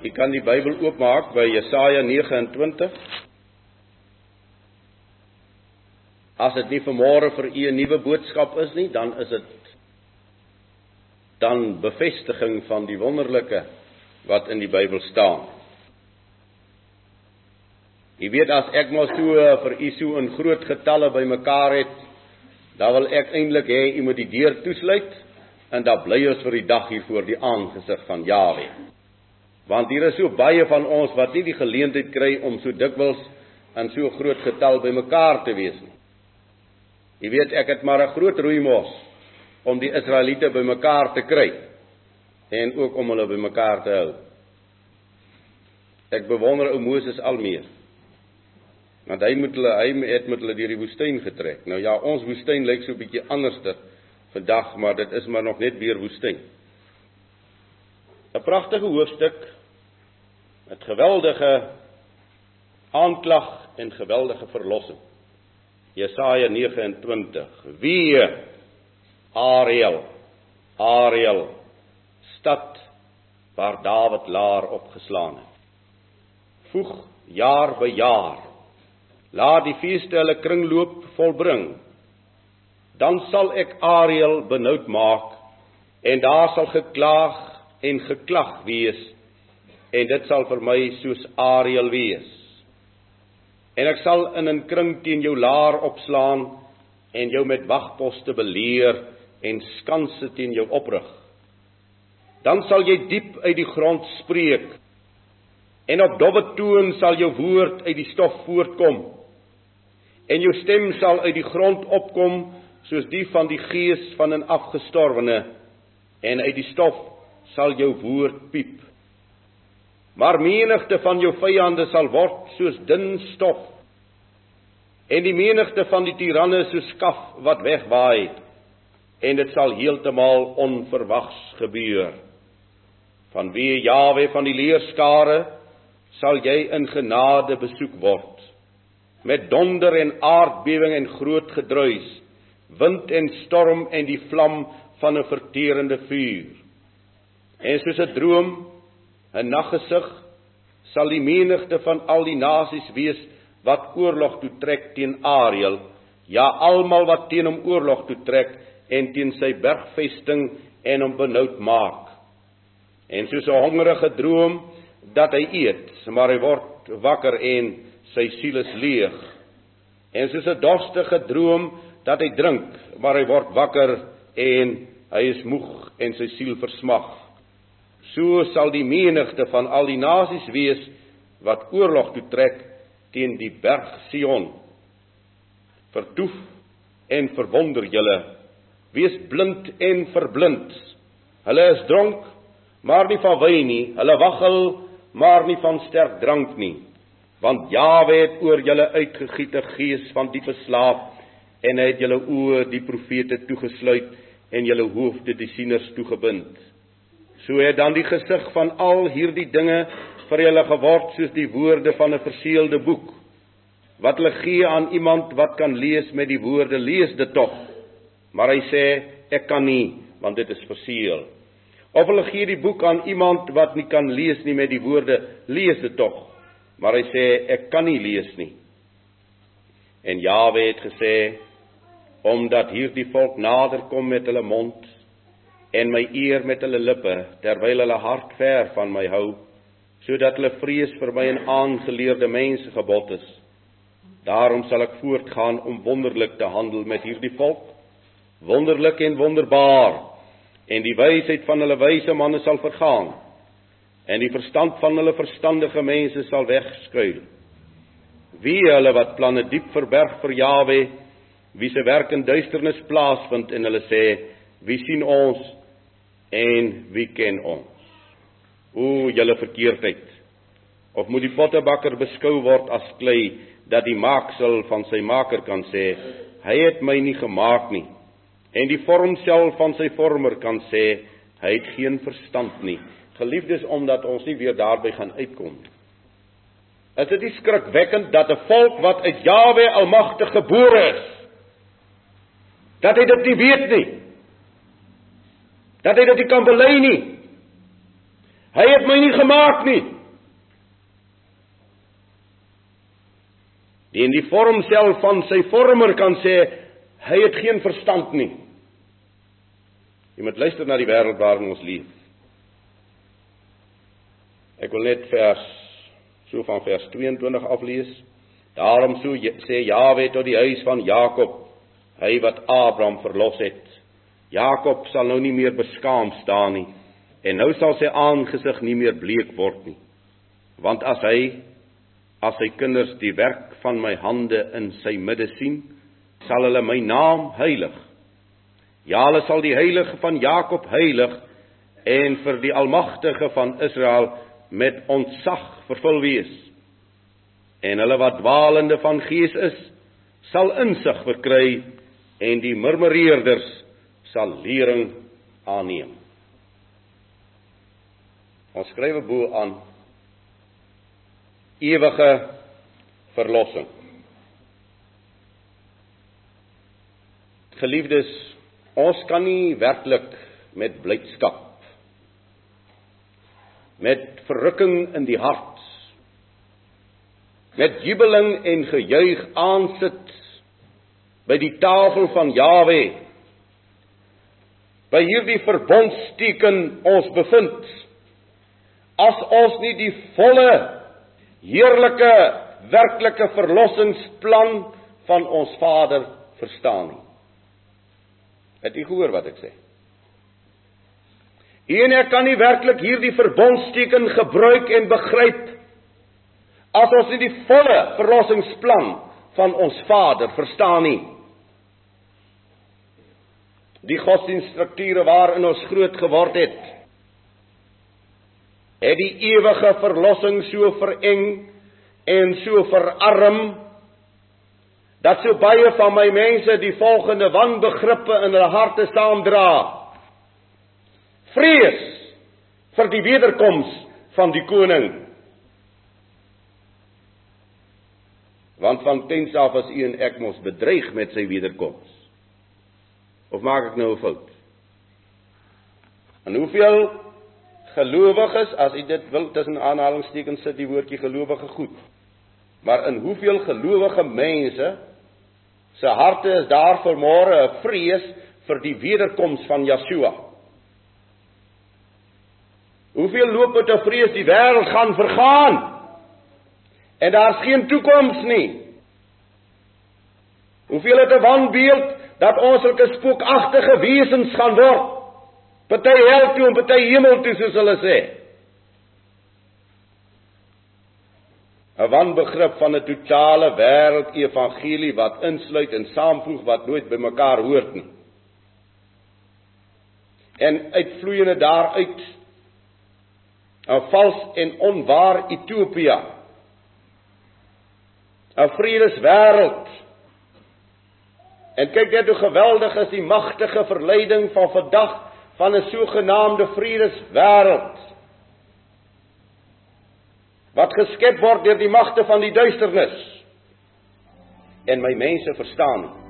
U kan die Bybel oopmaak by Jesaja 29. As dit nie vanmôre vir u 'n nuwe boodskap is nie, dan is dit dan bevestiging van die wonderlike wat in die Bybel staan. Jy weet as ek maar so vir u so in groot getalle bymekaar het, dan wil ek eintlik hê u moet die deur toesluit en dan bly ons vir die dag hier voor die aangesig van Jahwe. Want hier is so baie van ons wat nie die geleentheid kry om so dikwels in so groot getal bymekaar te wees nie. Jy weet ek het maar 'n groot roeimos om die Israeliete bymekaar te kry en ook om hulle bymekaar te hou. Ek bewonder ou Moses al meer. Want hy moet hulle hy het met hulle deur die woestyn getrek. Nou ja, ons woestyn lyk so 'n bietjie anderster vandag, maar dit is maar nog net weer woestyn. 'n Pragtige hoofstuk met geweldige aanklag en geweldige verlossing. Jesaja 29. Wie Ariel Ariel stad waar Dawid laar opgeslaan het. Voeg jaar by jaar Laat die feeste hulle kringloop volbring. Dan sal ek Ariel benoud maak en daar sal geklaag en geklag wees en dit sal vir my soos Ariel wees. En ek sal in 'n kring teen jou laar opslaan en jou met wagposte beleer en skanse teen jou oprig. Dan sal jy diep uit die grond spreek en op dowwe toon sal jou woord uit die stof voortkom en jou stem sal uit die grond opkom soos die van die gees van 'n afgestorwene en uit die stof sal jou woord piep maar menigte van jou vyande sal word soos dun stof. En die menigte van die tiranne soos skaf wat wegwaai. En dit sal heeltemal onverwags gebeur. Van wie Jawe van die leerskare sal jy in genade besoek word. Met donder en aardbewing en groot gedruis, wind en storm en die vlam van 'n verterende vuur. En soos 'n droom, 'n naggesig, sal die menigte van al die nasies wees wat oorlog toe trek teen Ariel, ja almal wat teen hom oorlog toe trek en teen sy bergvesting en hom benoud maak. En soos 'n hongerige droom dat hy eet, maar hy word wakker en sy siel is leeg. En soos 'n dorstige droom dat hy drink, maar hy word wakker en hy is moeg en sy siel versmag. So sal die menigte van al die nasies wees wat oorlog toe trek teen die berg Sion. Vertoef en verwonder julle, wees blind en verblind. Hulle is dronk, maar nie van wyn nie, hulle waggel, maar nie van sterk drank nie want Jawe het oor julle uitgegiet 'n gees van diepe slaap en hy het julle oë die profete toegesluit en julle hoofde die sieners toegebind. So het dan die gesig van al hierdie dinge vir julle geword soos die woorde van 'n verseelde boek wat hulle gee aan iemand wat kan lees met die woorde lees dit tog. Maar hy sê ek kan nie want dit is verseël. Of hulle gee die boek aan iemand wat nie kan lees nie met die woorde lees dit tog maar hy sê ek kan nie lees nie. En Jawe het gesê omdat hierdie volk nader kom met hulle mond en my eer met hulle lippe terwyl hulle hart ver van my hou sodat hulle vrees vir my en aangeleerde mense gebod is. Daarom sal ek voortgaan om wonderlik te handel met hierdie volk, wonderlik en wonderbaar, en die wysheid van hulle wyse manne sal vergaan en die verstand van hulle verstandige mense sal wegskuil. Wie hulle wat planne diep verberg vir Jawe, wie se werk in duisternis plaasvind en hulle sê, wie sien ons en wie ken ons? O julle verkeerdheid. Of moet die pottebakker beskou word as klei dat die maaksel van sy maker kan sê, hy het my nie gemaak nie. En die vorm self van sy vormer kan sê, hy het geen verstand nie geliefdes omdat ons nie weer daarby gaan uitkom nie. Is dit nie skrikwekkend dat 'n volk wat uit Jawe Almagtig gebore is, dat hy dit nie weet nie. Dat hy dit nie kan bely nie. Hy het my nie gemaak nie. Die in die vorm self van sy vormer kan sê hy het geen verstand nie. Jy moet luister na die wêreld waarin ons leef. Ek wil net vers so van vers 22 aflees. Daarom so sê Jawe tot die huis van Jakob, hy wat Abraham verlos het. Jakob sal nou nie meer beskaam staan nie en nou sal sy aangesig nie meer bleek word nie. Want as hy as sy kinders die werk van my hande in sy midde sien, sal hulle my naam heilig. Ja, hulle sal die heilige van Jakob heilig en vir die almagtige van Israel met ontzag vervul wees. En hulle wat dwaalende van gees is, sal insig verkry en die murmureerders sal lering aanneem. Ons skryf bo aan ewige verlossing. Geliefdes, ons kan nie werklik met blydskap met verrukking in die hart met jubeling en gejuig aansit by die tafel van Jawe by hierdie verbondsteken ons bevind as ons nie die volle heerlike werklike verlossingsplan van ons Vader verstaan nie het u gehoor wat ek sê En ek kan nie werklik hierdie verbondsteken gebruik en begryp as ons nie die volle verlossingsplan van ons Vader verstaan nie. Die godsdienststrukture waarin ons groot geword het, het die ewige verlossing so vereng en so verarm dat so baie van my mense die volgende wanbegrippe in hulle harte saamdra vrees vir die wederkoms van die koning. Want van tens af as u en ek mos bedreig met sy wederkoms. Of maak ek nou 'n fout? En hoeveel gelowiges, as u dit wil tussen aanhalingstekens sit die woordjie gelowige goed. Maar in hoeveel gelowige mense se harte is daar vermoere 'n vrees vir die wederkoms van Yeshua? Hoeveel loop met 'n vrees die wêreld gaan vergaan? En daar's geen toekoms nie. Hoeveel het 'n wanbeeld dat ons sulke spookagtige wesens gaan word? Party hel toe en party hemel toe soos hulle sê. 'n Wanbegrip van 'n totale wêreld evangelie wat insluit en saamvoeg wat nooit by mekaar hoort nie. En uitvloeiende daaruit 'n vals en onwaar Ethiopië. 'n Vredeswêreld. En kyk net hoe geweldig is die magtige verleiding van vandag van 'n sogenaamde vredeswêreld. Wat geskep word deur die magte van die duisternis. En my mense verstaan nie.